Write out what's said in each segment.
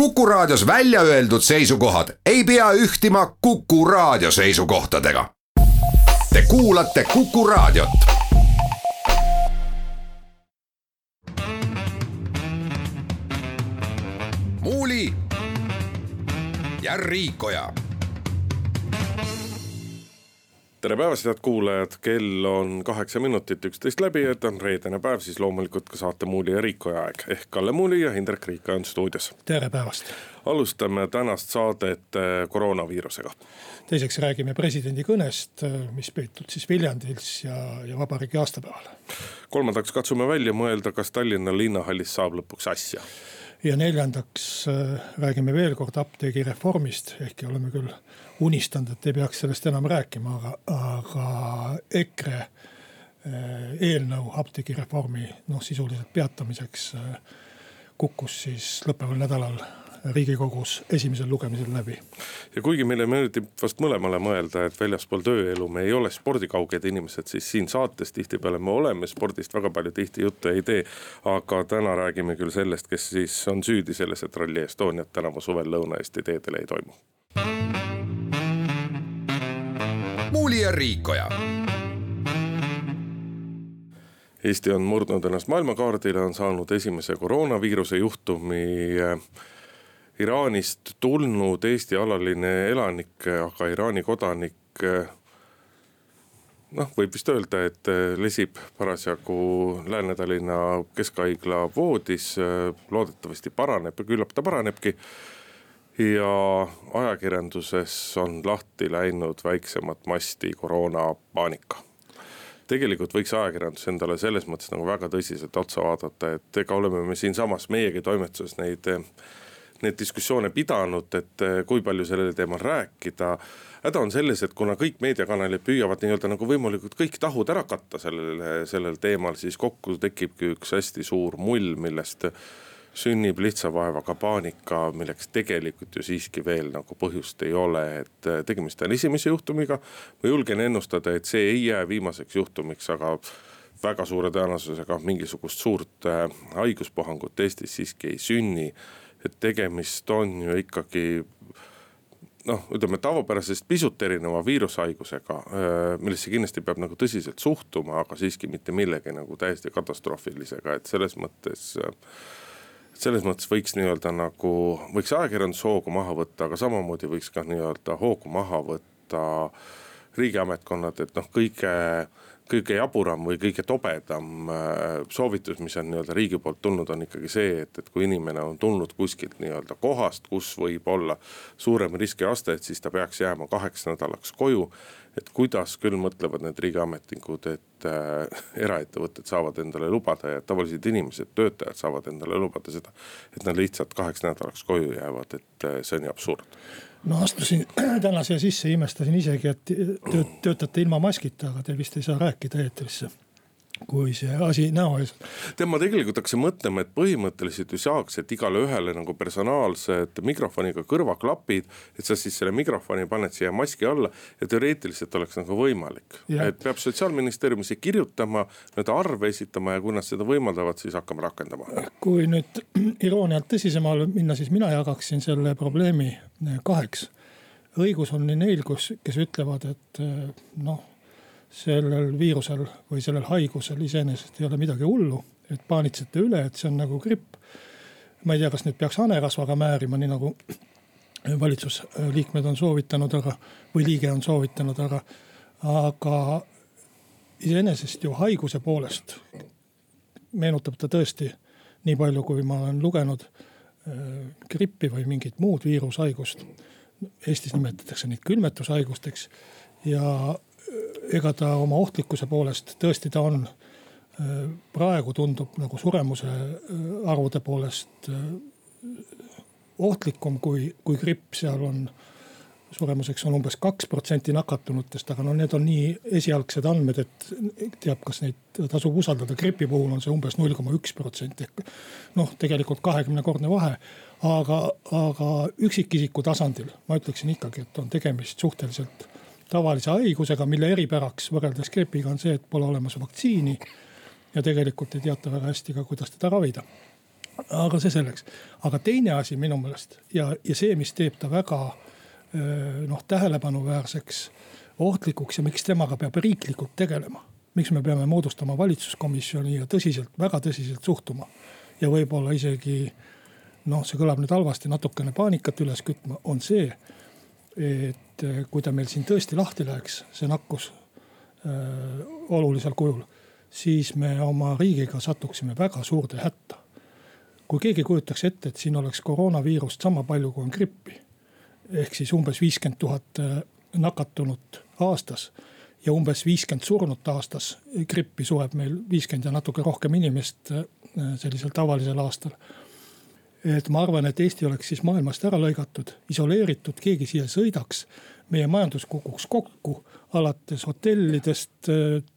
Kuku Raadios välja öeldud seisukohad ei pea ühtima Kuku Raadio seisukohtadega. Te kuulate Kuku Raadiot. muuli ja Riikoja tere päevast, head kuulajad, kell on kaheksa minutit üksteist läbi, et on reedene päev, siis loomulikult ka saate Muuli ja Riikoja aeg ehk Kalle Muuli ja Hindrek Riik on stuudios. tere päevast. alustame tänast saadet eh, koroonaviirusega. teiseks räägime presidendi kõnest, eh, mis peetud siis Viljandis ja, ja vabariigi aastapäeval. kolmandaks katsume välja mõelda, kas Tallinna linnahallis saab lõpuks asja ja neljandaks äh, räägime veel kord apteegireformist, ehkki oleme küll unistanud, et ei peaks sellest enam rääkima, aga, aga EKRE äh, eelnõu apteegireformi noh, sisuliselt peatamiseks äh, kukkus siis lõppeval nädalal riigikogus esimesel lugemisel läbi. ja kuigi meile meeldib vast mõlemale mõelda, et väljaspool tööelu me ei ole spordikauged inimesed, siis siin saates tihtipeale me oleme spordist väga palju tihti juttu ei tee. aga täna räägime küll sellest, kes siis on süüdi selles, et Rally Estoniat tänavu suvel Lõuna-Eesti teedel ei toimu. Muuli ja Riikoja Eesti on murdnud ennast maailmakaardile, on saanud esimese koroonaviiruse juhtumi Iraanist tulnud Eesti alaline elanik, aga Iraani kodanik noh, võib vist öelda, et lesib parasjagu Lääne-Tallinna Keskhaigla voodis. loodetavasti paraneb ja küllap ta paranebki. Ja ajakirjanduses on lahti läinud väiksemat masti koroonapaanika tegelikult võiks ajakirjandus endale selles mõttes nagu väga tõsiselt otsa vaadata, et ega oleme me siinsamas meiegi toimetuses neid neid diskussioone pidanud, et kui palju sellel teemal rääkida. häda on selles, et kuna kõik meediakanalid püüavad nii-öelda nagu võimalikult kõik tahud ära katta sellel, sellel teemal, siis kokku tekibki üks hästi suur mull, millest sünnib lihtsa vaevaga paanika, milleks tegelikult ju siiski veel nagu põhjust ei ole, et eh, tegemist on esimese juhtumiga. ma julgen ennustada, et see ei jää viimaseks juhtumiks, aga väga suure tõenäosusega mingisugust suurt eh, haiguspuhangut Eestis siiski ei sünni et tegemist on ju ikkagi noh, ütleme tavapärasest pisut erineva viirushaigusega, millesse kindlasti peab nagu tõsiselt suhtuma, aga siiski mitte millegi nagu täiesti katastroofilisega, et selles mõttes. Selles mõttes võiks nii-öelda nagu, võiks ajakirjandus hoogu maha võtta, aga samamoodi võiks ka nii-öelda hoogu maha võtta riigiametkonnad, et noh, kõige kõige jaburam või kõige tobedam äh, soovitus, mis on nii-öelda riigi poolt tulnud, on ikkagi see, et, et kui inimene on tulnud kuskilt nii-öelda kohast, kus võib olla suurem riskiaste, et siis ta peaks jääma kaheks nädalaks koju. Et kuidas küll mõtlevad need riigiametnikud, et äh, eraettevõtted saavad endale lubada ja tavalised inimesed, töötajad saavad endale lubada seda. et nad lihtsalt kaheks nädalaks koju jäävad, et äh, see on ju absurd no astusin täna siia sisse, imestasin isegi, et töötate ilma maskita, aga te vist ei saa rääkida eetrisse kui see asi näo ees. tead, ma tegelikult hakkasin mõtlema, et põhimõtteliselt ju saaks, et igale ühele nagu personaalsed mikrofoniga kõrvaklapid. et sa siis selle mikrofoni paned siia maski alla ja teoreetiliselt oleks nagu võimalik. et peab sotsiaalministeeriumisse kirjutama, need arve esitama ja kui nad seda võimaldavad, siis hakkame rakendama. kui nüüd iroonialt tõsisemale minna, siis mina jagaksin selle probleemi kaheks. õigus on nii neil, kus, kes ütlevad, et noh sellel viirusel või sellel haigusel iseenesest ei ole midagi hullu, et paanitsete üle, et see on nagu gripp. ma ei tea, kas nüüd peaks hanerasvaga määrima, nii nagu valitsusliikmed on soovitanud, aga, või liige on soovitanud, aga, aga iseenesest ju haiguse poolest meenutab ta tõesti nii palju, kui ma olen lugenud äh, grippi või mingit muud viirushaigust. Eestis nimetatakse neid külmetushaigusteks ja ega ta oma ohtlikkuse poolest tõesti ta on, äh, praegu tundub nagu suremuse äh, arvude poolest äh, ohtlikum kui, kui gripp, seal on suremuseks on umbes kaks protsenti nakatunutest, aga no need on nii esialgsed andmed, et teab, kas neid tasub usaldada. gripi puhul on see umbes null koma üks protsenti ehk noh, tegelikult kahekümnekordne vahe. aga, aga üksikisiku tasandil ma ütleksin ikkagi, et on tegemist suhteliselt tavalise haigusega, mille eripäraks võrreldes gripiga on see, et pole olemas vaktsiini. ja tegelikult ei teata väga hästi ka, kuidas teda ravida. aga see selleks, aga teine asi minu meelest ja, ja see, mis teeb ta väga noh, tähelepanuväärseks, ohtlikuks ja miks temaga peab riiklikult tegelema. miks me peame moodustama valitsuskomisjoni ja tõsiselt, väga tõsiselt suhtuma ja võib-olla isegi noh, see kõlab nüüd halvasti, natukene paanikat üles kütma, on see, et kui ta meil siin tõesti lahti läheks, see nakkus äh, olulisel kujul, siis me oma riigiga satuksime väga suurde hätta kui keegi kujutaks ette, et siin oleks koroonaviirust sama palju, kui on grippi. ehk siis umbes viiskümmend tuhat äh, nakatunut aastas ja umbes viiskümmend surnut aastas. grippi sureb meil viiskümmend ja natuke rohkem inimest sellisel tavalisel aastal. Et ma arvan, et Eesti oleks siis maailmast ära lõigatud, isoleeritud, keegi siia sõidaks. meie majandus kukuks kokku alates hotellidest,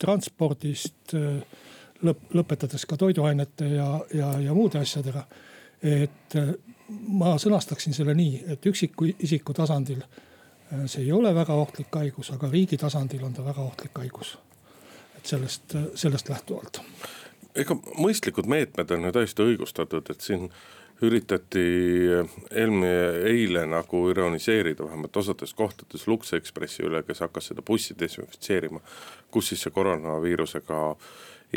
transpordist lõp-, lõpetades ka toiduainete ja, ja, ja muude asjadega. et äh, ma sõnastaksin selle nii, et üksiku isiku tasandil äh, see ei ole väga ohtlik haigus, aga riigi tasandil on ta väga ohtlik haigus. et sellest, äh, sellest lähtuvalt. ega mõistlikud meetmed on ju täiesti õigustatud, et siin üritati eelmine, eile nagu ironiseerida vähemalt osades kohtades Lux Expressi üle, kes hakkas seda bussi desinfitseerima. kus siis see koroonaviirusega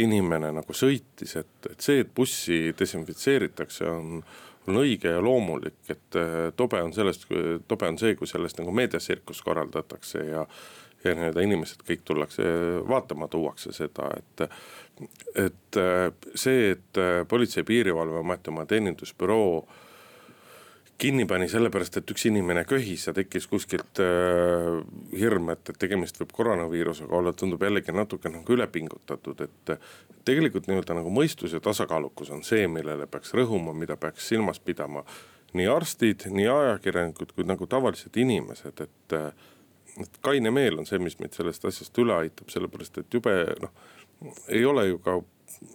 inimene nagu sõitis, et, et see, et bussi desinfitseeritakse, on on õige ja loomulik, et äh, tobe on sellest, tobe on see, kui sellest nagu meediatsirkus korraldatakse ja. Ja nii-öelda inimesed kõik tullakse vaatama, tuuakse seda, et. et äh, see, et äh, Politsei- ja Piirivalveameti oma teenindusbüroo kinni pani sellepärast, et üks inimene köhis ja tekkis kuskilt äh, hirm, et, et tegemist võib koroonaviirusega olla, tundub jällegi natuke nagu ülepingutatud, et. tegelikult nii-öelda nagu mõistus ja tasakaalukus on see, millele peaks rõhuma, mida peaks silmas pidama nii arstid, nii ajakirjanikud kui nagu tavalised inimesed, et. Et kaine meel on see, mis meid sellest asjast üle aitab, sellepärast et jube noh, ei ole ju ka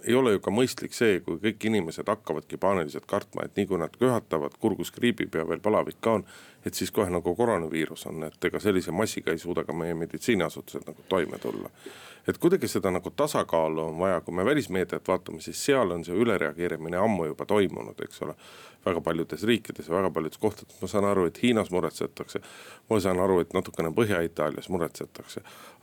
ei ole ju ka mõistlik see, kui kõik inimesed hakkavadki paaniliselt kartma, et nii kui nad köhatavad, kurgus kriibib ja veel palavik ka on. et siis kohe nagu koroonaviirus on, et ega sellise massiga ei suuda ka meie meditsiiniasutused nagu toime tulla et kuidagi seda nagu tasakaalu on vaja, kui me välismeediat vaatame, siis seal on see ülereageerimine ammu juba toimunud, eks ole. väga paljudes riikides ja väga paljudes kohtades, ma saan aru, et Hiinas muretsetakse. ma saan aru, et natukene Põhja-Itaalias muretsetakse.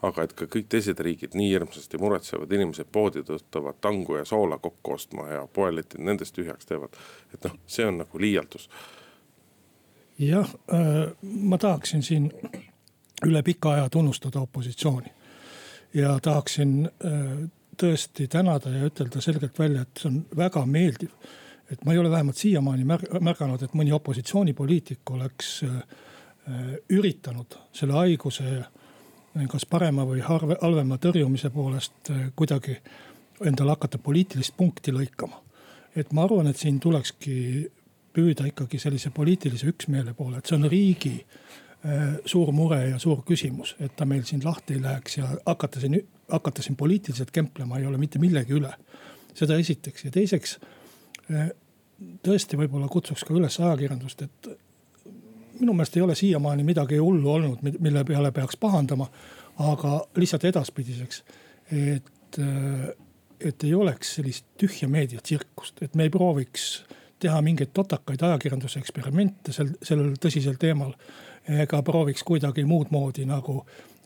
Aga et ka kõik teised riigid nii hirmsasti muretsevad, inimesed poodi tõstavad tangu ja soola kokku ostma ja poeletid nendest tühjaks teevad. et noh, see on nagu liialdus. jah äh,, ma tahaksin siin üle pika aja tunnustada opositsiooni ja tahaksin äh, tõesti tänada ja ütelda selgelt välja, et see on väga meeldiv. et ma ei ole vähemalt siiamaani märganud, et mõni opositsioonipoliitik oleks äh, üritanud selle haiguse kas parema või halvema tõrjumise poolest kuidagi endale hakata poliitilist punkti lõikama. et ma arvan, et siin tulekski püüda ikkagi sellise poliitilise üksmeele poole, et see on riigi Äh, suur mure ja suur küsimus, et ta meil siin lahti ei läheks ja hakata siin, hakata siin poliitiliselt kemplema ei ole mitte millegi üle. seda esiteks ja teiseks äh, tõesti võib-olla kutsuks ka üles ajakirjandust, et minu meelest ei ole siiamaani midagi hullu olnud, mille peale peaks pahandama. aga lihtsalt edaspidiseks, et, et ei oleks sellist tühja meediatsirkust, et me ei prooviks teha mingeid totakaid ajakirjanduse eksperimente sel, sellel tõsisel teemal ega prooviks kuidagi muud moodi nagu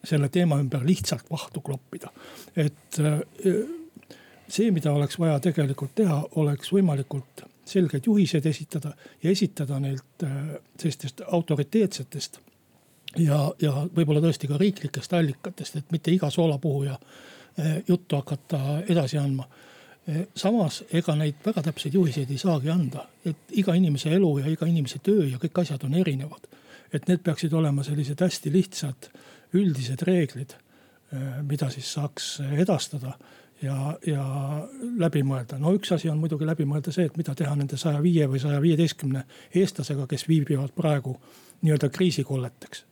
selle teema ümber lihtsalt vahtu kloppida. et äh, see, mida oleks vaja tegelikult teha, oleks võimalikult selgeid juhiseid esitada ja esitada neilt äh, sellistest autoriteetsetest ja, ja võib-olla tõesti ka riiklikest allikatest, et mitte iga soolapuhuja äh, juttu hakata edasi andma. samas, ega neid väga täpseid juhiseid ei saagi anda, et iga inimese elu ja iga inimese töö ja kõik asjad on erinevad et need peaksid olema sellised hästi lihtsad üldised reeglid, äh, mida siis saaks edastada ja, ja läbi mõelda. no üks asi on muidugi läbi mõelda see, et mida teha nende saja viie või saja viieteistkümne eestlasega, kes viibivad praegu nii-öelda kriisikolleteks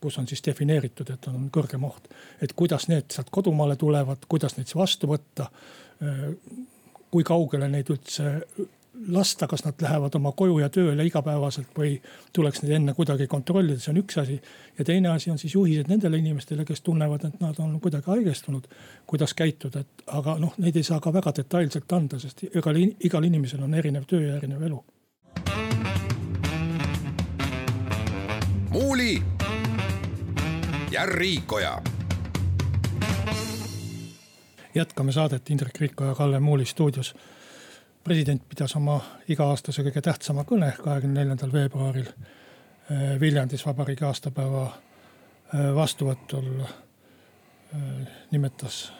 kus on siis defineeritud, et on kõrgem oht. et kuidas need sealt kodumaale tulevad, kuidas neid siis vastu võtta. Kui kaugele neid üldse lasta, kas nad lähevad oma koju ja tööle igapäevaselt või tuleks neid enne kuidagi kontrollida, see on üks asi. ja teine asi on siis juhised nendele inimestele, kes tunnevad, et nad on kuidagi haigestunud, kuidas käituda, et aga noh, neid ei saa ka väga detailselt anda, sest igal, igal inimesel on erinev töö ja erinev elu. muuli ja Riikoja jätkame saadet Indrek Riiko ja Kalle Muuli stuudios. President pidas oma iga-aastase kõige tähtsama kõne kahekümne neljandal veebruaril eh, Viljandis vabariigi aastapäeva eh, vastuvõtul. Eh, nimetas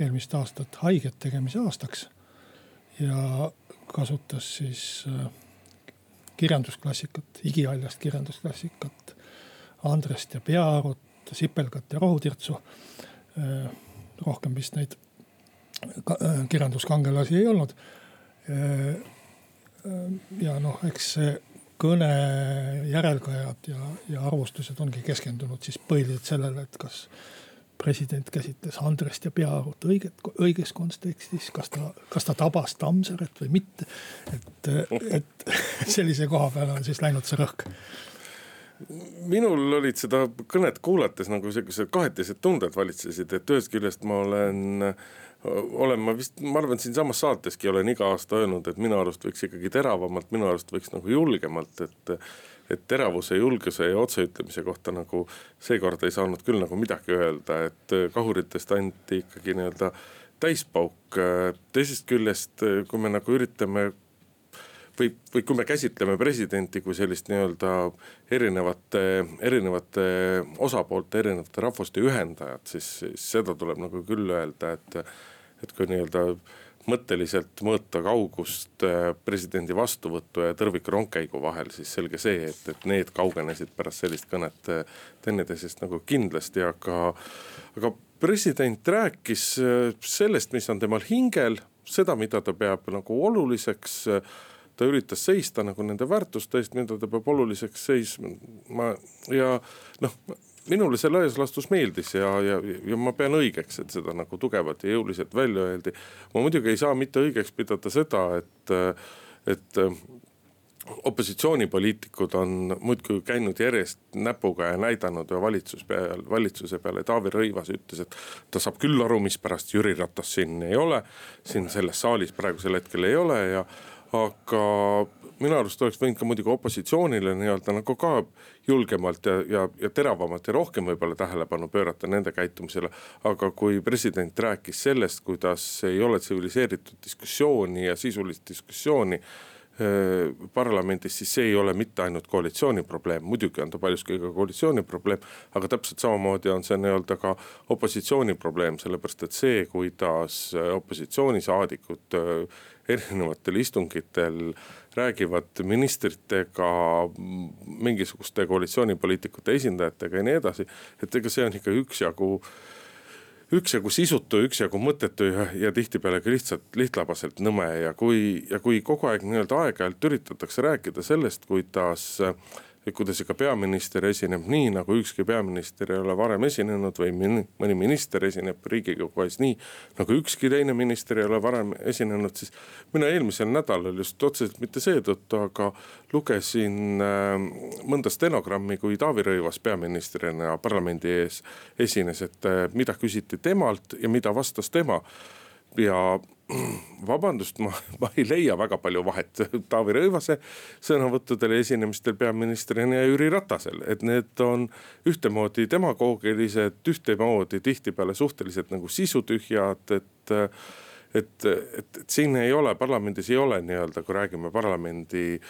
eelmist aastat haiget tegemise aastaks ja kasutas siis kirjandusklassikat, igihaljast kirjandusklassikat. Andrest ja Peaarut, Sipelgat ja Rohutirtsu. rohkem vist neid kirjanduskangelasi ei olnud. Äh, äh, ja noh, eks kõne järelkajad ja, ja arvustused ongi keskendunud siis põhiliselt sellele, et kas president käsitles Andrest ja Peaarut õiget, õiges kontekstis, kas ta, kas ta tabas Tammsaret või mitte. et, et sellise koha peale on siis läinud see rõhk minul olid seda kõnet kuulates nagu siuksed kahetised tunded valitsesid, et ühest küljest ma olen, olen ma vist, ma arvan, et siinsamas saateski olen iga aasta öelnud, et minu arust võiks ikkagi teravamalt, minu arust võiks nagu julgemalt, et. et teravuse, julguse ja otseütlemise kohta nagu seekord ei saanud küll nagu midagi öelda, et kahuritest anti ikkagi nii-öelda täispauk. teisest küljest, kui me nagu üritame või, või kui me käsitleme presidenti kui sellist nii-öelda erinevate, erinevate osapoolte, erinevate rahvuste ühendajat, siis, seda tuleb nagu küll öelda, et, et kui nii-öelda mõtteliselt mõõta kaugust äh, presidendi vastuvõtu ja Tõrviku rongkäigu vahel, siis selge see, et, et need kaugenesid pärast sellist kõnet äh, teineteisest nagu kindlasti, aga, aga president rääkis äh, sellest, mis on temal hingel, seda, mida ta peab nagu oluliseks ta üritas seista nagu nende väärtuste eest, mida ta peab oluliseks seisma. ma ja noh, minule see laias laastus meeldis ja, ja, ja ma pean õigeks, et seda nagu tugevalt ja jõuliselt välja öeldi. ma muidugi ei saa mitte õigeks pidada seda, et, et opositsioonipoliitikud on muudkui käinud järjest näpuga ja näidanud ja valitsus peal, valitsuse peale, Taavi Rõivas ütles, et ta saab küll aru, mispärast Jüri Ratas siin ei ole. siin selles saalis praegusel hetkel ei ole ja aga minu arust oleks võinud ka muidugi opositsioonile nii-öelda nagu ka julgemalt ja, ja, ja teravamalt ja rohkem võib-olla tähelepanu pöörata nende käitumisele. aga kui president rääkis sellest, kuidas ei ole tsiviliseeritud diskussiooni ja sisulist diskussiooni Äh, parlamendis, siis see ei ole mitte ainult koalitsiooni probleem, muidugi on ta paljuski ka koalitsiooni probleem. aga täpselt samamoodi on see nii-öelda ka opositsiooni probleem, sellepärast et see, kuidas opositsioonisaadikud äh, erinevatel istungitel räägivad ministritega, mingisuguste koalitsioonipoliitikute esindajatega ja nii edasi. et ega see on ikka üksjagu üksjagu sisutu, üksjagu mõttetu ja, ja tihtipeale ka lihtsalt lihtlabaselt nõme ja kui, ja kui kogu aeg nii-öelda aeg-ajalt üritatakse rääkida sellest, kuidas äh, et kuidas ikka peaminister esineb nii, nagu ükski peaminister ei ole varem esinenud või mõni minister esineb riigikogu ees nii, nagu ükski teine minister ei ole varem esinenud, siis. mina eelmisel nädalal just otseselt mitte seetõttu, aga lugesin äh, mõnda stenogrammi, kui Taavi Rõivas peaministrina parlamendi ees esines, et äh, mida küsiti temalt ja mida vastas tema ja vabandust, ma, ma ei leia väga palju vahet Taavi Rõivase sõnavõttudel ja esinemistel peaministrina ja Jüri Ratasel, et need on ühtemoodi demagoogilised, ühtemoodi tihtipeale suhteliselt nagu sisutühjad, et et, et, et siin ei ole, parlamendis ei ole nii-öelda, kui räägime parlamendi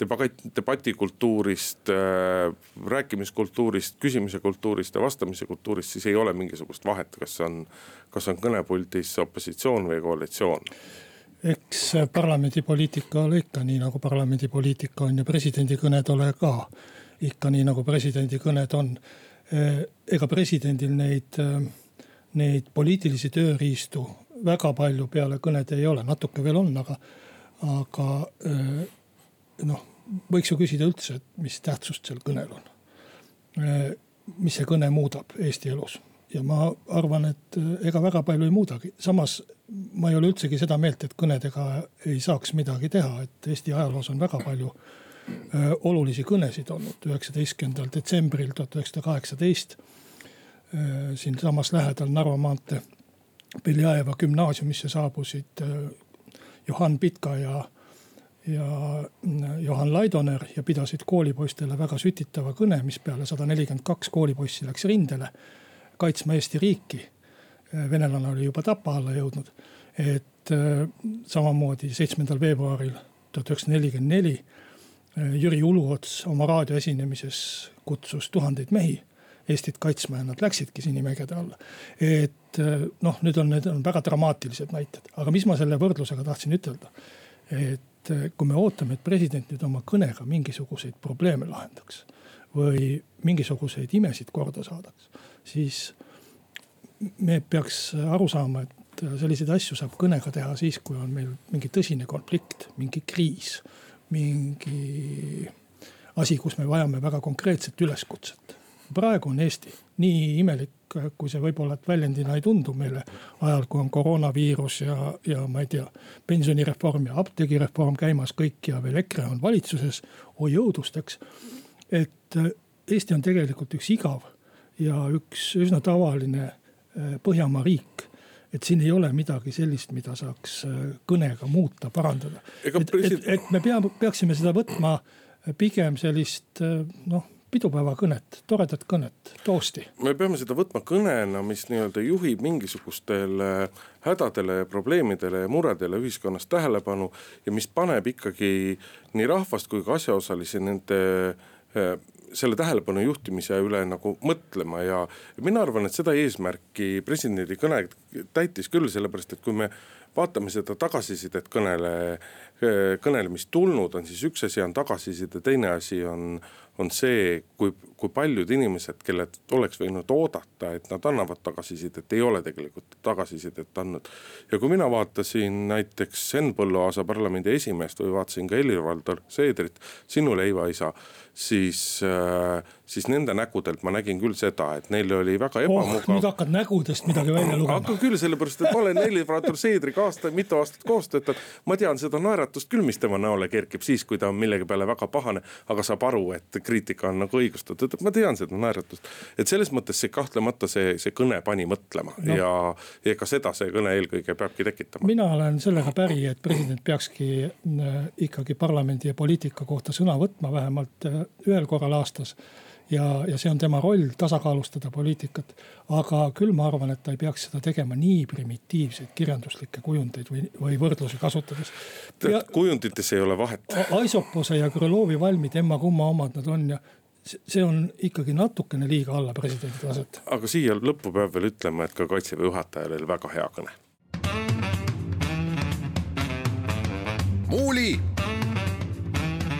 debatt, debatikultuurist äh,, rääkimiskultuurist, küsimise kultuurist ja vastamise kultuurist, siis ei ole mingisugust vahet, kas on, kas on kõnepuldis opositsioon või koalitsioon eks parlamendipoliitika ole ikka nii nagu parlamendipoliitika on ja presidendi kõned ole ka ikka nii nagu presidendi kõned on. ega presidendil neid, neid poliitilisi tööriistu väga palju peale kõnede ei ole, natuke veel on, aga, aga noh, võiks ju küsida üldse, et mis tähtsust sel kõnel on. mis see kõne muudab Eesti elus, ja ma arvan, et ega väga palju ei muudagi, samas ma ei ole üldsegi seda meelt, et kõnedega ei saaks midagi teha, et Eesti ajaloos on väga palju äh, olulisi kõnesid olnud. üheksateistkümnendal detsembril tuhat üheksasada kaheksateist äh, siinsamas lähedal Narva maantee Beljajeva gümnaasiumisse saabusid äh, Johan Pitka ja, ja äh, Johan Laidoner ja pidasid koolipoistele väga sütitava kõne, mis peale sada nelikümmend kaks koolipoissi läks rindele kaitsma Eesti riiki Äh, venelane oli juba Tapa alla jõudnud. et äh, samamoodi seitsmendal veebruaril tuhat üheksasada nelikümmend neli äh, Jüri Uluots oma raadioesinemises kutsus tuhandeid mehi Eestit kaitsma ja nad läksidki Sinimägede alla. et noh, nüüd on, need on väga dramaatilised näited, aga mis ma selle võrdlusega tahtsin ütelda. et kui me ootame, et president nüüd oma kõnega mingisuguseid probleeme lahendaks või mingisuguseid imesid korda saadaks, siis me peaks aru saama, et selliseid asju saab kõnega teha siis, kui on meil mingi tõsine konflikt, mingi kriis, mingi asi, kus me vajame väga konkreetset üleskutset. Praegu on Eesti nii imelik, kui see võib-olla väljendina ei tundu meile ajal, kui on koroonaviirus ja, ja ma ei tea, pensionireform ja apteegireform käimas kõik ja veel EKRE on valitsuses. oi õudusteks, et Eesti on tegelikult üks igav ja üks üsna tavaline Äh, Põhjamaa riik et siin ei ole midagi sellist, mida saaks äh, kõnega muuta, parandada. et, et, et me peame, peaksime seda võtma äh, pigem sellist noh, pidupäevakõnet, toredat kõnet, toosti. me peame seda võtma kõnena, mis nii-öelda juhib mingisugustele hädadele, probleemidele ja muredele ühiskonnas tähelepanu ja mis paneb ikkagi nii rahvast kui ka asjaosalisi nende selle tähelepanu juhtimise üle nagu mõtlema ja mina arvan, et seda eesmärki presidendi kõne täitis küll, sellepärast et kui me vaatame seda tagasisidet kõnele, kõnelemist tulnud on, siis üks asi on tagasiside, teine asi on, on see, kui, kui paljud inimesed, kellelt oleks võinud oodata, et nad annavad tagasisidet, ei ole tegelikult tagasisidet andnud. ja kui mina vaatasin näiteks Henn Põlluaasa parlamendi esimeest või vaatasin ka Helir-Valdor Seedrit, sinu leivaisa siis äh,, siis nende nägudelt ma nägin küll seda, et neil oli väga ebamugav oh,. nüüd hakkad nägudest midagi välja lugema. hakkan küll, sellepärast et ma olen Helir-Valdor Seedriga aasta, mitu aastat koos töötanud. ma tean seda naeratust küll, mis tema näole kerkib siis, kui ta on millegi peale väga pahane, aga saab aru, et kriitika on nagu õigustatud, ma tean seda naeratust. et selles mõttes see kahtlemata see, see kõne pani mõtlema no. ja, ka seda see kõne eelkõige peabki tekitama. mina olen sellega päri, et president peakski äh, ikkagi parlamendi ja poliitika kohta sõna võtma vähemalt äh, ühel korral aastas ja, ja see on tema roll tasakaalustada poliitikat. aga küll ma arvan, et ta ei peaks seda tegema nii primitiivseid kirjanduslikke kujundeid või, või võrdlusi kasutades. kujundites ei ole vahet. Aisopose ja Krõlovi valmid, emma-kumma omad nad on ja see on ikkagi natukene liiga alla presidendi taset. aga siia lõppu peab veel ütlema, et ka kaitseväe juhatajal oli väga hea kõne. muuli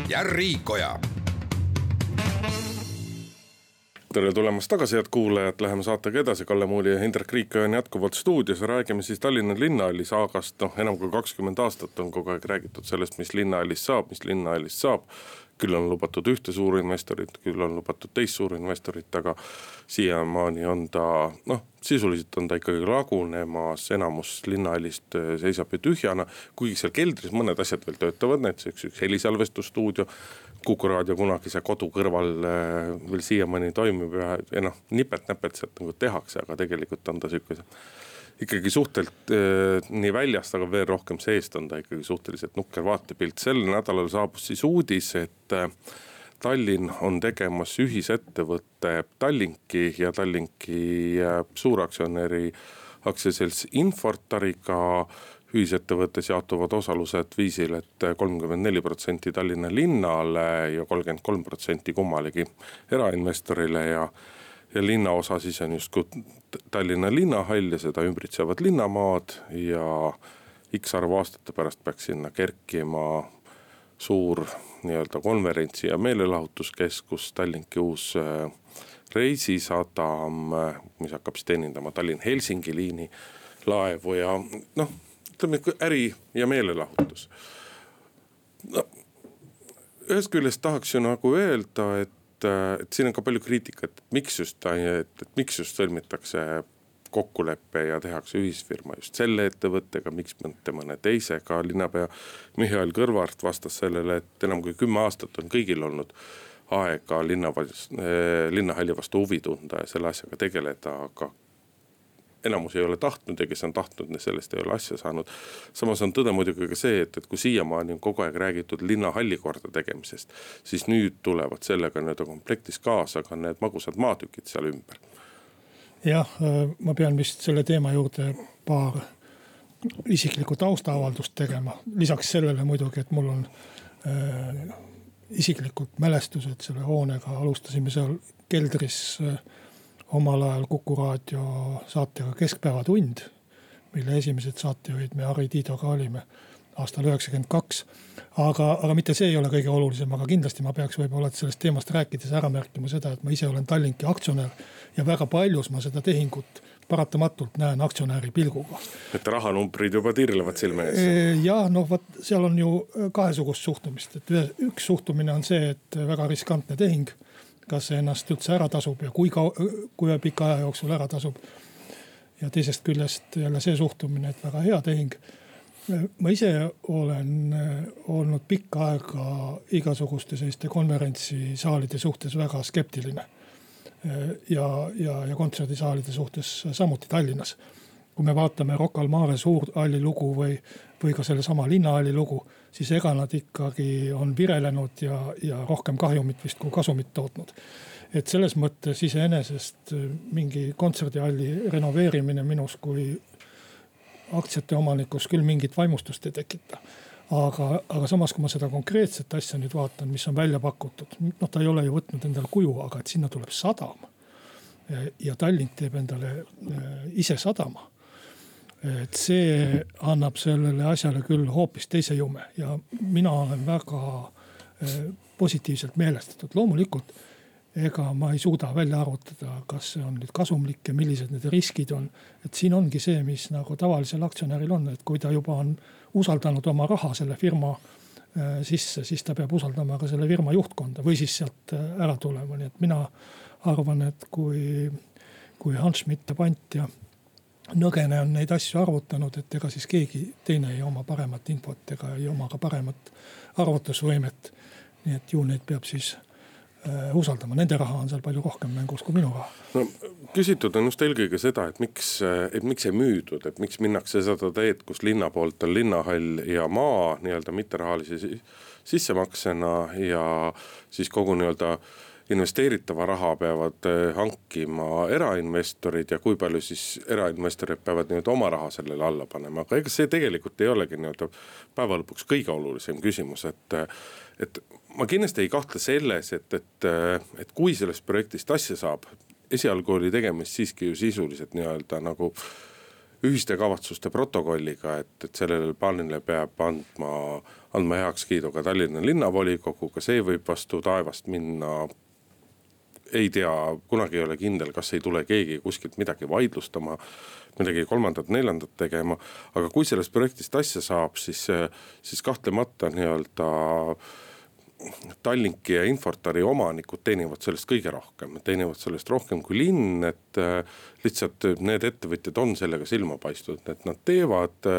ja Riikoja tere tulemast tagasi, head kuulajad, läheme saatega edasi, Kalle Muuli ja Indrek Riik on jätkuvalt stuudios ja räägime siis Tallinna linnahalli saagast, noh enam kui kakskümmend aastat on kogu aeg räägitud sellest, mis linnahallist saab, mis linnahallist saab. küll on lubatud ühte suurinvestorit, küll on lubatud teist suurinvestorit, aga siiamaani on ta noh, sisuliselt on ta ikkagi lagunemas, enamus linnahallist äh, seisab ju tühjana. kuigi seal keldris mõned asjad veel töötavad, näiteks üks, üks helisalvestusstuudio Kuku raadio kunagise kodu kõrval äh, veel siiamaani toimib ja, ja noh, nipet-näpet sealt nagu tehakse, aga tegelikult on ta sihukese ikkagi suhteliselt äh, nii väljast, aga veel rohkem seest on ta ikkagi suhteliselt nukker vaatepilt. sel nädalal saabus siis uudis, et äh, Tallinn on tegemas ühisettevõtte Tallinki ja Tallinki suuraktsionäri aktsiaselts Infortariga ühisettevõttes jaotuvad osalused viisil et, et kolmkümmend neli protsenti Tallinna linnale ja kolmkümmend kolm protsenti kummalegi erainvestorile ja. ja linnaosa siis on justkui Tallinna linnahall ja seda ümbritsevad linnamaad ja X arvu aastate pärast peaks sinna kerkima suur nii-öelda konverentsi ja meelelahutuskeskus, Tallinki uus äh, reisisadam, äh, mis hakkab siis teenindama Tallinn-Helsingi liini laevu ja noh ütleme äri ja meelelahutus. no ühest küljest tahaks ju nagu öelda, et et siin on ka palju kriitikat, miks just, et, miks just sõlmitakse kokkulepe ja tehakse ühisfirma just selle ettevõttega, miks mitte mõne teisega. linnapea Mihhail Kõlvart vastas sellele, et enam kui kümme aastat on kõigil olnud aega linna, linnahalli vastu huvi tunda ja selle asjaga tegeleda, aga enamus ei ole tahtnud ja kes on tahtnud, sellest ei ole asja saanud. samas on tõde muidugi ka see, et, et kui siiamaani on kogu aeg räägitud linnahalli korda tegemisest, siis nüüd tulevad sellega nii-öelda komplektis kaasa ka need magusad maatükid seal ümber. jah, ma pean vist selle teema juurde paar isiklikku taustaavaldust tegema, lisaks sellele muidugi, et mul on äh, isiklikud mälestused selle hoonega, alustasime seal keldris äh, omal ajal Kuku raadio saatega Keskpäevatund, mille esimesed saatejuhid me Harri Tiidoga olime aastal üheksakümmend kaks. aga, aga mitte see ei ole kõige olulisem, aga kindlasti ma peaks võib-olla sellest teemast rääkides ära märkima seda, et ma ise olen Tallinki aktsionär ja väga paljus ma seda tehingut paratamatult näen aktsionäri pilguga. et rahanumbrid juba tirlevad silme ees? jah, noh vot seal on ju kahesugust suhtumist, et üks suhtumine on see, et väga riskantne tehing kas see ennast üldse ära tasub ja kui kau-, kui pika aja jooksul ära tasub. ja teisest küljest jälle see suhtumine, et väga hea tehing. ma ise olen äh, olnud pikka aega igasuguste selliste konverentsisaalide suhtes väga skeptiline. Äh, ja, ja, ja kontserdisaalide suhtes samuti Tallinnas. kui me vaatame Rocca al Mare Suurhalli lugu või, või ka sellesama Linnahalli lugu siis ega nad ikkagi on virelenud ja, ja rohkem kahjumit vist kui kasumit tootnud. et selles mõttes iseenesest mingi kontserdihalli renoveerimine minus kui aktsiate omanikus küll mingit vaimustust ei tekita. aga, aga samas, kui ma seda konkreetset asja nüüd vaatan, mis on välja pakutud, noh, ta ei ole ju võtnud endale kuju, aga et sinna tuleb sadam. ja Tallink teeb endale äh, ise sadama et see annab sellele asjale küll hoopis teise jume ja mina olen väga eh, positiivselt meelestatud, loomulikult ega ma ei suuda välja arvutada, kas see on nüüd kasumlik ja millised need riskid on. et siin ongi see, mis nagu tavalisel aktsionäril on, et kui ta juba on usaldanud oma raha selle firma eh, sisse, siis ta peab usaldama ka selle firma juhtkonda või siis sealt eh, ära tulema, nii et mina arvan, et kui, kui Hans Schmidt ja Pant ja Nõgene on neid asju arvutanud, et ega siis keegi teine ei oma paremat infot ega ei oma ka paremat arvutusvõimet. nii et ju neid peab siis äh, usaldama, nende raha on seal palju rohkem mängus kui minu raha. no küsitud on just eelkõige seda, et miks, et miks ei müüdud, et miks minnakse seda teed, kus linna poolt on linnahall ja maa nii-öelda mitterahalise sissemaksena ja siis kogu nii-öelda äh, investeeritava raha peavad eh, hankima erainvestorid ja kui palju siis erainvestorid peavad nii-öelda oma raha sellele alla panema, aga ega see tegelikult ei olegi nii-öelda päeva lõpuks kõige olulisem küsimus, et. et ma kindlasti ei kahtle selles, et, et, et kui sellest projektist asja saab, esialgu oli tegemist siiski ju sisuliselt nii-öelda nagu ühiste kavatsuste protokolliga, et, et sellele plaanile peab andma, andma heakskiidu ka Tallinna linnavolikogu, ka see võib vastu taevast minna ei tea, kunagi ei ole kindel, kas ei tule keegi kuskilt midagi vaidlustama, midagi kolmandat-neljandat tegema. aga kui sellest projektist asja saab, siis, siis kahtlemata nii-öelda Tallinki ja Infortari omanikud teenivad sellest kõige rohkem, teenivad sellest rohkem kui linn, et lihtsalt need ettevõtjad on sellega silma paistnud, et nad teevad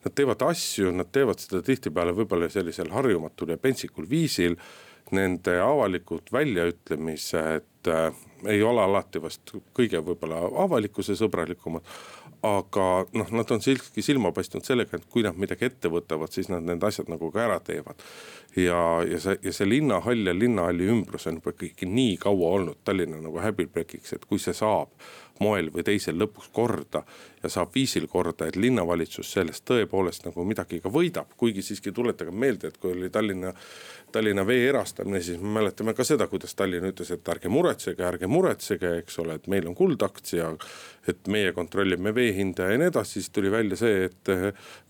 Nad teevad asju, nad teevad seda tihtipeale võib-olla sellisel harjumatul ja pentsikul viisil nende avalikud väljaütlemised äh, ei ole alati vast kõige võib-olla avalikkuse sõbralikumad. aga noh, nad on siiski silma paistnud sellega, et kui nad midagi ette võtavad, siis nad need asjad nagu ka ära teevad. ja, ja see, ja see linnahall ja linnahalli ümbrus on juba ikkagi nii kaua olnud Tallinna nagu häbiplekiks, et kui see saab moel või teisel lõpuks korda ja saab viisil korda, et linnavalitsus sellest tõepoolest nagu midagi ka võidab, kuigi siiski tuletage meelde, et kui oli Tallinna, Tallinna Vee erastamine, siis me mäletame ka seda, kuidas Tallinn ütles, et ärge muretsege, ärge muretsege, eks ole, et meil on kuldaktsia. et meie kontrollime vee hinda ja nii edasi, siis tuli välja see, et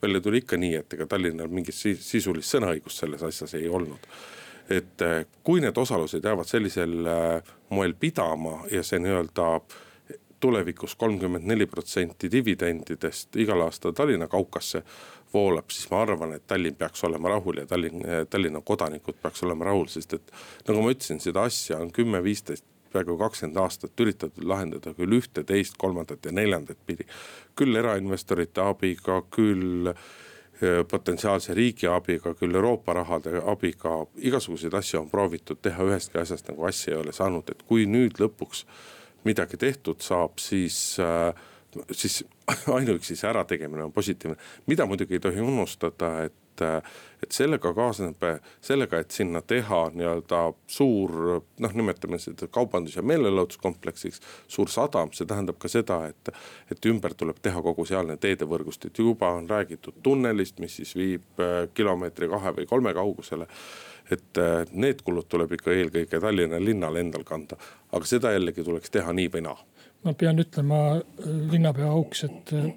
välja tuli ikka nii, et ega Tallinnal mingit sisulist sõnaõigust selles asjas ei olnud et kui need osalused jäävad sellisel moel pidama ja see nii-öelda tulevikus kolmkümmend neli protsenti dividendidest igal aastal Tallinna kaukasse voolab, siis ma arvan, et Tallinn peaks olema rahul ja Tallinn, Tallinna kodanikud peaks olema rahul, sest et nagu ma ütlesin, seda asja on kümme, viisteist peaaegu kakskümmend aastat üritatud lahendada küll ühte, teist, kolmandat ja neljandat pidi. küll erainvestorite abiga, küll eh, potentsiaalse riigi abiga, küll Euroopa rahade abiga, igasuguseid asju on proovitud teha, ühestki asjast nagu asja ei ole saanud, et kui nüüd lõpuks midagi tehtud saab, siis äh, siis ainuüksi see ärategemine on positiivne, mida muidugi ei tohi unustada, et et sellega kaasneb, sellega, et sinna teha nii-öelda suur noh, nimetame seda kaubandus- ja meelelahutuskompleksiks, suur sadam, see tähendab ka seda, et. et ümber tuleb teha kogu sealne teedevõrgustik, juba on räägitud tunnelist, mis siis viib äh, kilomeetri, kahe või kolme kaugusele et äh, need kulud tuleb ikka eelkõige Tallinna linnal endal kanda, aga seda jällegi tuleks teha nii või naa ma pean ütlema linnapea auks, et äh,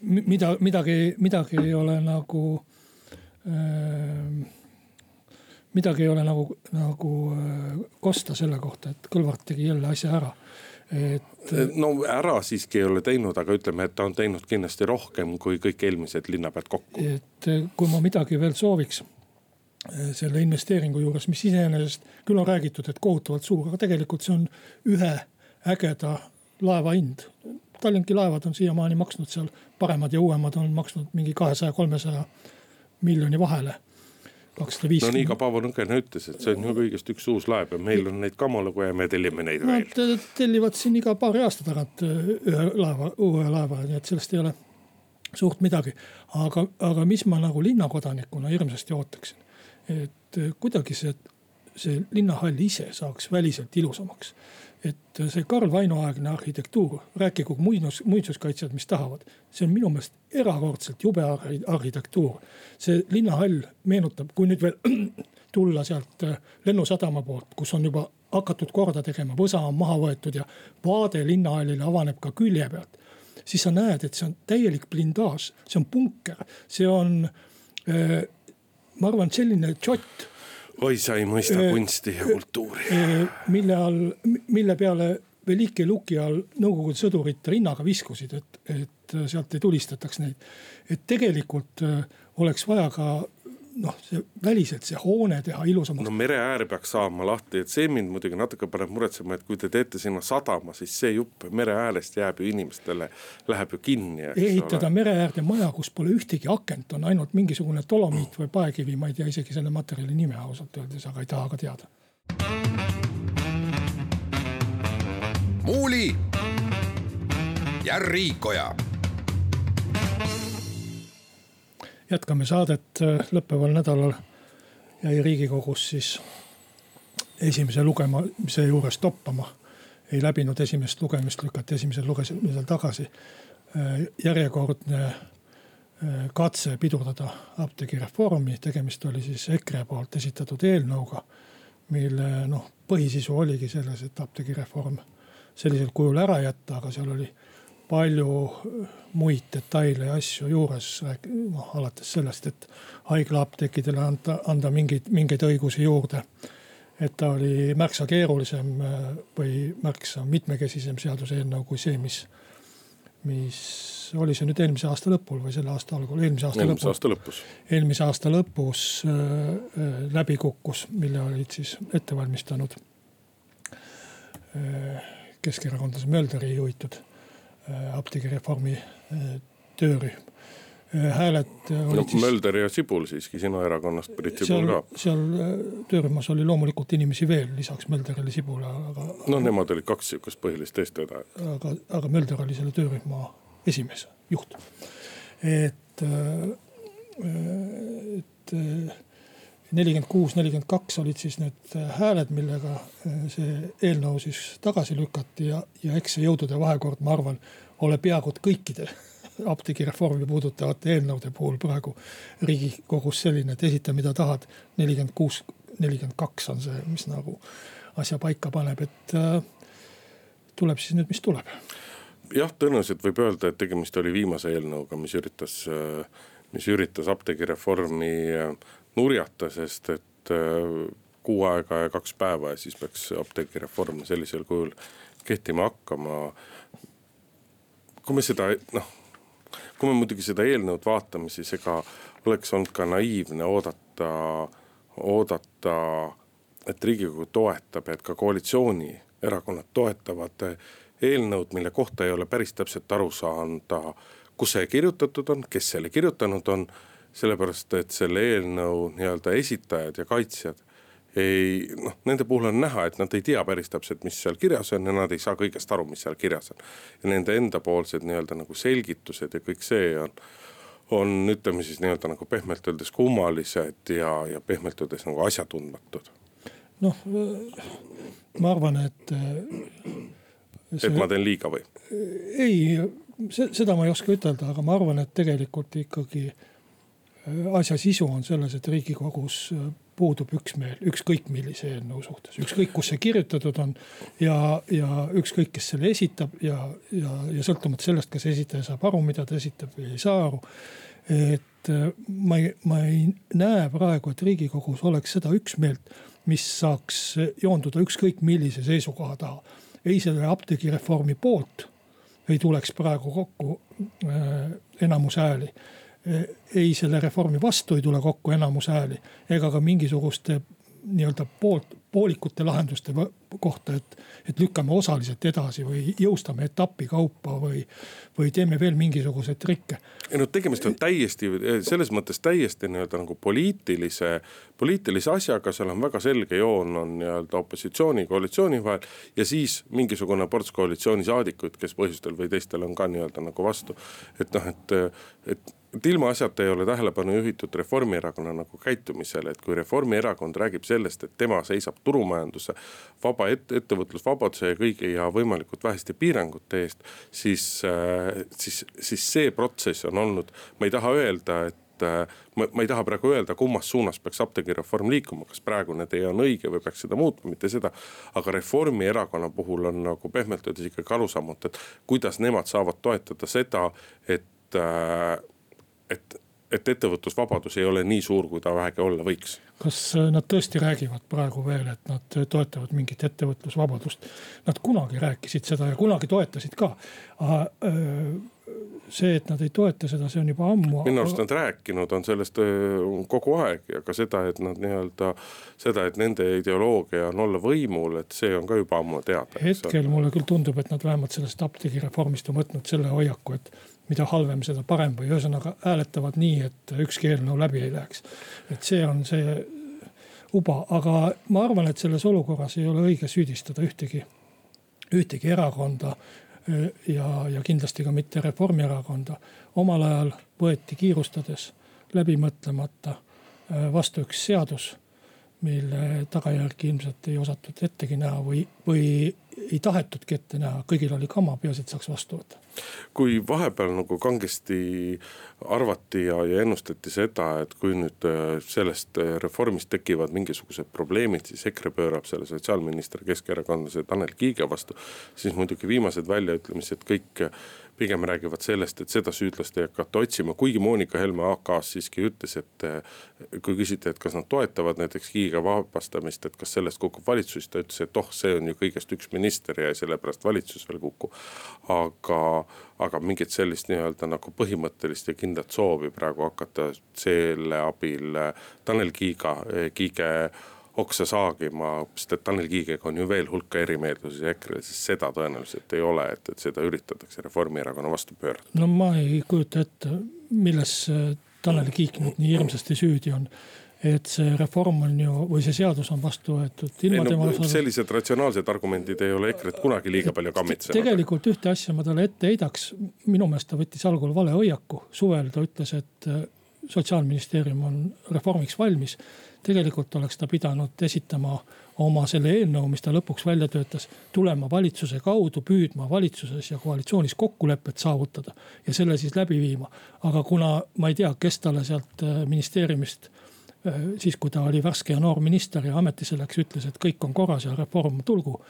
mida, midagi, midagi ei ole nagu äh,. midagi ei ole nagu, nagu äh, kosta selle kohta, et Kõlvart tegi jälle asja ära et. no ära siiski ei ole teinud, aga ütleme, et ta on teinud kindlasti rohkem kui kõik eelmised linnapead kokku. et kui ma midagi veel sooviks selle investeeringu juures, mis iseenesest küll on räägitud, et kohutavalt suur, aga tegelikult see on ühe ägeda laeva hind. Tallinki laevad on siiamaani maksnud seal, paremad ja uuemad on maksnud mingi kahesaja, kolmesaja miljoni vahele kakssada viiskümmend. no nii ka Paavo Nõgene ütles, et see on ju kõigest üks uus laev ja meil on neid ka malugu ja me tellime neid veel. Nad tellivad siin iga paari aasta tagant äh, ühe laeva, uue laeva, nii et sellest ei ole suurt midagi. aga, aga mis ma nagu linnakodanikuna hirmsasti ootaksin, et äh, kuidagi see, see linnahall ise saaks väliselt ilusamaks et see Karl Vaino aegne arhitektuur, rääkigu muinsus, muinsuskaitsjad, mis tahavad. see on minu meelest erakordselt jube arhitektuur. see linnahall meenutab, kui nüüd veel tulla sealt äh, lennusadama poolt, kus on juba hakatud korda tegema, võsa on maha võetud ja vaade linnahallile avaneb ka külje pealt. siis sa näed, et see on täielik blindaaž, see on punker, see on äh,, ma arvan, selline džott oi, sa ei mõista äh, kunsti ja kultuuri. Äh, mille all, mille peale Velike luki all Nõukogude sõdurid rinnaga viskusid, et, et sealt ei tulistataks neid. et tegelikult äh, oleks vaja ka noh, see väliselt see hoone teha ilusamaks. no mere äär peaks saama lahti, et see mind muidugi natuke paneb muretsema, et kui te teete sinna sadama, siis see jupp mere äärest jääb ju inimestele, läheb ju kinni. ehitada mere äärde maja, kus pole ühtegi akent, on ainult mingisugune dolomiit või paekivi, ma ei tea isegi selle materjali nime ausalt öeldes, aga ei taha ka teada. muuli ja Riikoja jätkame saadet äh, lõppeval nädalal jäi riigikogus siis esimese lugemise juures toppama. ei läbinud esimest lugemist, lükati esimesel lugemisel tagasi. Äh, järjekordne äh, katse pidurdada apteegireformi, tegemist oli siis EKRE poolt esitatud eelnõuga. mille noh, põhisisu oligi selles, et apteegireform sellisel kujul ära jätta, aga seal oli palju muid detaile ja asju juures, noh alates sellest, et haiglaapteekidele anda, anda mingeid, mingeid õigusi juurde. et ta oli märksa keerulisem või märksa mitmekesisem seaduseelnõu kui see, mis, mis oli see nüüd eelmise aasta lõpul või selle aasta algul, eelmise aasta eelmise lõpus. aasta lõpus. eelmise aasta lõpus äh, läbi kukkus, mille olid siis ette valmistanud äh, keskerakondlase Mölderi juhitud Äh, apteegireformi äh, töörühm. Äh, hääled olid no, siis. Mölder ja Sibul siiski sinu erakonnast, Priit Sibul ka. seal töörühmas oli loomulikult inimesi veel lisaks Mölderile, Sibule, aga. noh, nemad olid kaks sihukest põhilist eestvedajat. aga, aga Mölder oli selle töörühma esimees, juht. et, et nelikümmend kuus, nelikümmend kaks olid siis need hääled, millega äh, see eelnõu siis tagasi lükati ja, ja eks see jõudude vahekord, ma arvan, ole peaaegu kõikide apteegireformi puudutavate eelnõude puhul praegu riigikogus selline, et esita, mida tahad. nelikümmend kuus, nelikümmend kaks on see, mis nagu asja paika paneb, et äh, tuleb siis nüüd, mis tuleb. jah, tõenäoliselt võib öelda, et tegemist oli viimase eelnõuga, mis üritas, äh, mis üritas apteegireformi äh, nurjata, sest et äh, kuu aega ja kaks päeva ja siis peaks apteegireform sellisel kujul kehtima hakkama. kui me seda noh, kui me muidugi seda eelnõud vaatame, siis ega oleks olnud ka naiivne oodata, oodata, et riigikogu toetab, et ka koalitsioonierakonnad toetavad eelnõud, mille kohta ei ole päris täpselt aru saanud, kus see kirjutatud on, kes selle kirjutanud on. Sellepärast, et selle eelnõu nii-öelda esitajad ja kaitsjad ei noh, nende puhul on näha, et nad ei tea päris täpselt, mis seal kirjas on ja nad ei saa kõigest aru, mis seal kirjas on. ja nende endapoolsed nii-öelda nagu selgitused ja kõik see on, on ütleme siis nii-öelda nagu pehmelt öeldes kummalised ja, ja pehmelt öeldes nagu asjatundmatud. noh, ma arvan, et. See... et ma teen liiga või? ei, seda ma ei oska ütelda, aga ma arvan, et tegelikult ikkagi asja sisu on selles, et riigikogus puudub üksmeel ükskõik millise eelnõu suhtes, ükskõik kus see kirjutatud on. ja, ja ükskõik, kes selle esitab ja, ja, ja sõltumata sellest, kas esitaja saab aru, mida ta esitab või ei saa aru. et äh, ma ei, ma ei näe praegu, et riigikogus oleks seda üksmeelt, mis saaks joonduda ükskõik millise seisukoha taha. ei selle apteegireformi poolt ei tuleks praegu kokku äh, enamus hääli ei selle reformi vastu ei tule kokku enamus hääli ega ka mingisuguste nii-öelda poolt, poolikute lahenduste kohta, et, et lükkame osaliselt edasi või jõustame etapikaupa või, või teeme veel mingisuguseid trikke. ei no tegemist on täiesti, selles mõttes täiesti nii-öelda nagu poliitilise, poliitilise asjaga, seal on väga selge joon on nii-öelda opositsiooni, koalitsiooni vahel. ja siis mingisugune ports koalitsioonisaadikuid, kes põhjustel või teistel on ka nii-öelda nagu vastu. et noh, et, et et ilmaasjata ei ole tähelepanu juhitud Reformierakonna nagu käitumisele, et kui Reformierakond räägib sellest, et tema seisab turumajanduse, vaba et, ettevõtlusvabaduse ja kõigi ja võimalikult väheste piirangute eest. siis, äh, siis, siis see protsess on olnud, ma ei taha öelda, et äh, ma, ma ei taha praegu öelda, kummas suunas peaks apteegireform liikuma, kas praegune tee on õige või peaks seda muutma, mitte seda. aga Reformierakonna puhul on nagu pehmelt öeldes ikkagi arusaamatu, et kuidas nemad saavad toetada seda, et äh, et, et ettevõtlusvabadus ei ole nii suur, kui ta vähegi olla võiks. kas äh, nad tõesti räägivad praegu veel, et nad toetavad mingit ettevõtlusvabadust? Nad kunagi rääkisid seda ja kunagi toetasid ka. Äh, see, et nad ei toeta seda, see on juba ammu. minu arust nad rääkinud on sellest äh, kogu aeg ja ka seda, et nad nii-öelda, seda, et nende ideoloogia on olla võimul, et see on ka juba ammu teada. hetkel mulle küll tundub, et nad vähemalt sellest apteegireformist on võtnud selle hoiaku, et mida halvem, seda parem või ühesõnaga hääletavad nii, et ükski eelnõu läbi ei läheks. et see on see uba, aga ma arvan, et selles olukorras ei ole õige süüdistada ühtegi, ühtegi erakonda ja, ja kindlasti ka mitte Reformierakonda. omal ajal võeti kiirustades, läbi mõtlemata vastu üks seadus mille tagajärgi ilmselt ei osatud ettegi näha või, või ei tahetudki ette näha, kõigil oli kama, peaasi, et saaks vastu võtta. kui vahepeal nagu kangesti arvati ja, ja ennustati seda, et kui nüüd äh, sellest äh, reformist tekivad mingisugused probleemid, siis EKRE pöörab selle sotsiaalminister keskerakondlase Tanel Kiige vastu. siis muidugi viimased väljaütlemised kõik pigem räägivad sellest, et seda süüdlast ei hakata otsima, kuigi Monika Helme AK-s siiski ütles, et eh, kui küsiti, et kas nad toetavad näiteks Kiiga vabastamist, et kas sellest kukub valitsus, siis ta ütles, et oh, see on ju kõigest üks minister ja sellepärast valitsus veel ei kuku. aga, aga mingit sellist nii-öelda nagu põhimõttelist ja kindlat soovi praegu hakata selle abil Tanel Kiiga, Kiige oksa saagima, sest et Tanel Kiigega on ju veel hulka erimeelsusi EKRE-l, siis seda tõenäoliselt ei ole, et, et seda üritatakse Reformierakonna vastu pöörata. no ma ei kujuta ette, milles Tanel Kiik nüüd nii hirmsasti süüdi on et see reform on ju või see seadus on vastu võetud. No, sellised ratsionaalsed argumendid ei ole EKRE-t kunagi liiga palju kammitsenud. tegelikult ühte asja ma talle ette heidaks, minu meelest ta võttis algul vale hoiaku, suvel ta ütles, et äh, sotsiaalministeerium on reformiks valmis tegelikult oleks ta pidanud esitama oma selle eelnõu, mis ta lõpuks välja töötas, tulema valitsuse kaudu, püüdma valitsuses ja koalitsioonis kokkulepet saavutada ja selle siis läbi viima. aga kuna ma ei tea, kes talle sealt äh, ministeeriumist äh, siis, kui ta oli värske ja noor minister ja ametisse läks, ütles, et kõik on korras ja reform tulgu.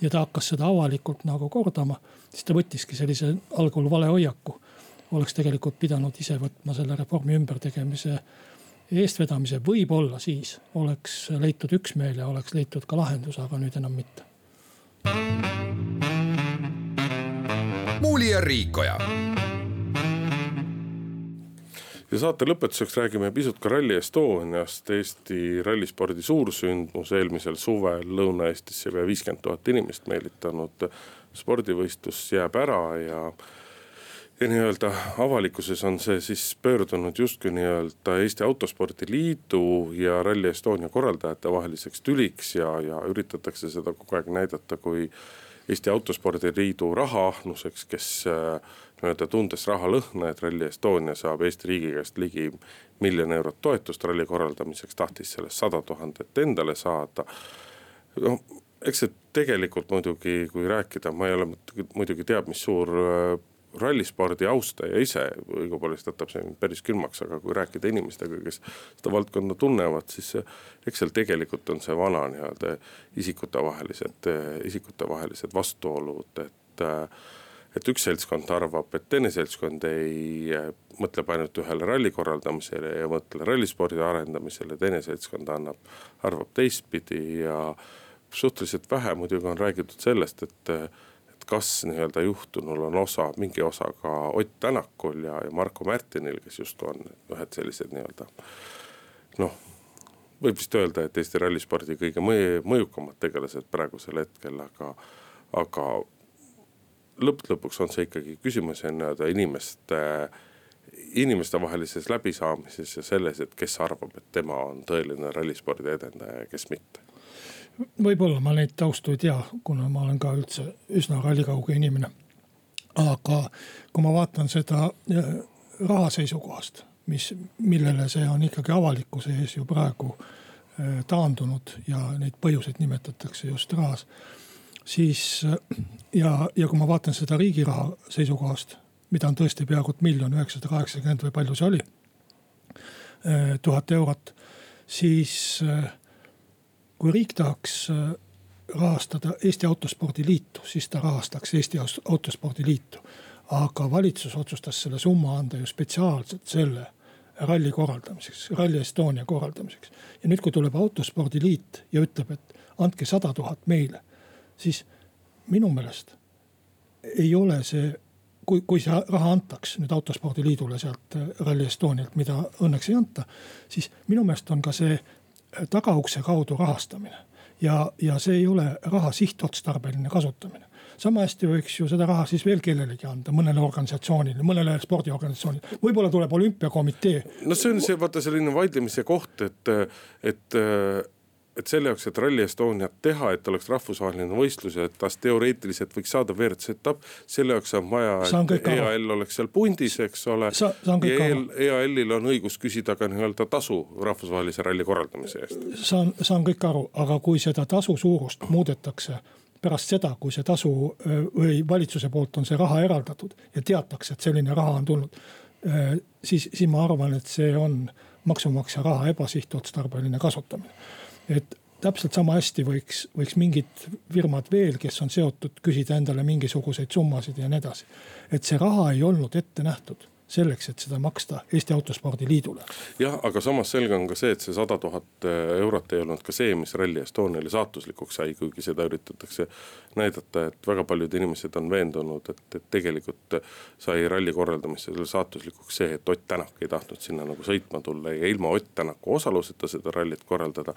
ja ta hakkas seda avalikult nagu kordama, siis ta võttiski sellise algul vale hoiaku. oleks tegelikult pidanud ise võtma selle reformi ümbertegemise eestvedamise võib-olla siis oleks leitud üksmeel ja oleks leitud ka lahendus, aga nüüd enam mitte. muuli ja Riikoja. ja saate lõpetuseks räägime pisut ka Rally Estoniast, Eesti rallispordi suursündmus eelmisel suvel Lõuna-Eestisse pea viiskümmend tuhat inimest meelitanud spordivõistlus jääb ära ja ja nii-öelda avalikkuses on see siis pöördunud justkui nii-öelda Eesti Autospordi Liidu ja Rally Estonia korraldajate vaheliseks tüliks ja, ja üritatakse seda kogu aeg näidata kui Eesti Autospordi Liidu rahaahnuseks, kes äh, nii-öelda tundes raha lõhna, et Rally Estonia saab Eesti riigi käest ligi miljon eurot toetust ralli korraldamiseks, tahtis sellest sada tuhandet endale saada. noh, eks see tegelikult muidugi, kui rääkida, ma ei ole muidugi teab, mis suur äh, rallispordi austaja ise, õigupoolest jätab see päris külmaks, aga kui rääkida inimestega, kes seda valdkonda tunnevad, siis eks seal tegelikult on see vana nii-öelda isikutevahelised, isikutevahelised vastuolud, et et üks seltskond arvab, et teine seltskond ei, mõtleb ainult ühele ralli korraldamisele ja mõtle rallispordi arendamisele, teine seltskond annab, arvab teistpidi ja suhteliselt vähe muidugi on räägitud sellest, et kas nii-öelda juhtunul on osa, mingi osa ka Ott Tänakul ja, ja Marko Märtinil, kes justkui on ühed sellised nii-öelda noh, võib vist öelda, et Eesti rallispordi kõige mõju, mõjukamad tegelased praegusel hetkel, aga, aga lõppude lõpuks on see ikkagi küsimus nii-öelda inimeste, inimestevahelises läbisaamises ja selles, et kes arvab, et tema on tõeline rallispordi edendaja ja kes mitte võib-olla ma neid taustu ei tea, kuna ma olen ka üldse üsna rallikauge inimene. aga kui ma vaatan seda äh, raha seisukohast, mis, millele see on ikkagi avalikkuse ees ju praegu äh, taandunud ja neid põhjuseid nimetatakse just rahas. siis äh, ja, ja kui ma vaatan seda riigi raha seisukohast, mida on tõesti peaaegu miljon üheksasada kaheksakümmend või palju see oli, tuhat eurot, siis kui riik tahaks äh, rahastada Eesti Autospordi Liitu, siis ta rahastaks Eesti Autospordi Liitu. aga valitsus otsustas selle summa anda ju spetsiaalselt selle ralli korraldamiseks, Rally Estonia korraldamiseks. ja nüüd, kui tuleb Autospordi Liit ja ütleb, et andke sada tuhat meile, siis minu meelest ei ole see kui, kui see raha antaks nüüd Autospordi Liidule sealt äh, Rally Estonialt, mida õnneks ei anta, siis minu meelest on ka see tagaukse kaudu rahastamine. ja, ja see ei ole raha sihtotstarbeline kasutamine. sama hästi võiks ju seda raha siis veel kellelegi anda, mõnele organisatsioonile, mõnele spordiorganisatsioonile, võib-olla tuleb olümpiakomitee. no see on see vaata selline vaidlemise koht, et, et et selle jaoks, et Rally Estoniat teha, et oleks rahvusvaheline võistlus ja et tast teoreetiliselt võiks saada WRC etapp. selle jaoks on vaja, et EAL oleks seal pundis, eks ole. ja EAL-il on õigus küsida ka nii-öelda tasu rahvusvahelise ralli korraldamise eest. saan, saan kõik aru, aga kui seda tasu suurust muudetakse pärast seda, kui see tasu või valitsuse poolt on see raha eraldatud ja teatakse, et selline raha on tulnud. siis, siis ma arvan, et see on maksumaksja raha ebasihtotstarbeline kasutamine et täpselt sama hästi võiks, võiks mingid firmad veel, kes on seotud, küsida endale mingisuguseid summasid ja nii edasi. et see raha ei olnud ette nähtud selleks, et seda maksta Eesti Autospordi Liidule. jah, aga samas selge on ka see, et see sada tuhat eurot ei olnud ka see, mis Rally Estoniale saatuslikuks sai, kuigi seda üritatakse näidata, et väga paljud inimesed on veendunud, et, et tegelikult sai ralli korraldamisel saatuslikuks see, et Ott Tänak ei tahtnud sinna nagu sõitma tulla ja ilma Ott Tänaku osaluseta seda rallit korraldada.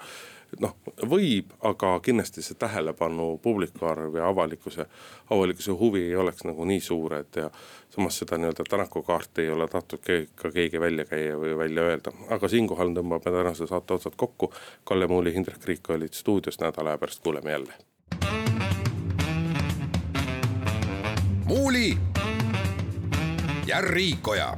noh, võib, aga kindlasti see tähelepanu, publiku arv ja avalikkuse, avalikkuse huvi ei oleks nagu nii suured ja samas seda nii-öelda Tänaku kaarti ei ole tahtnud ka keegi välja käia või välja öelda, aga siinkohal tõmbame tänase saate otsad kokku. Kalle Muuli, Hindrek Riik olid stuudios, nädala aja pärast kuuleme jälle. Muuli ja Riikoja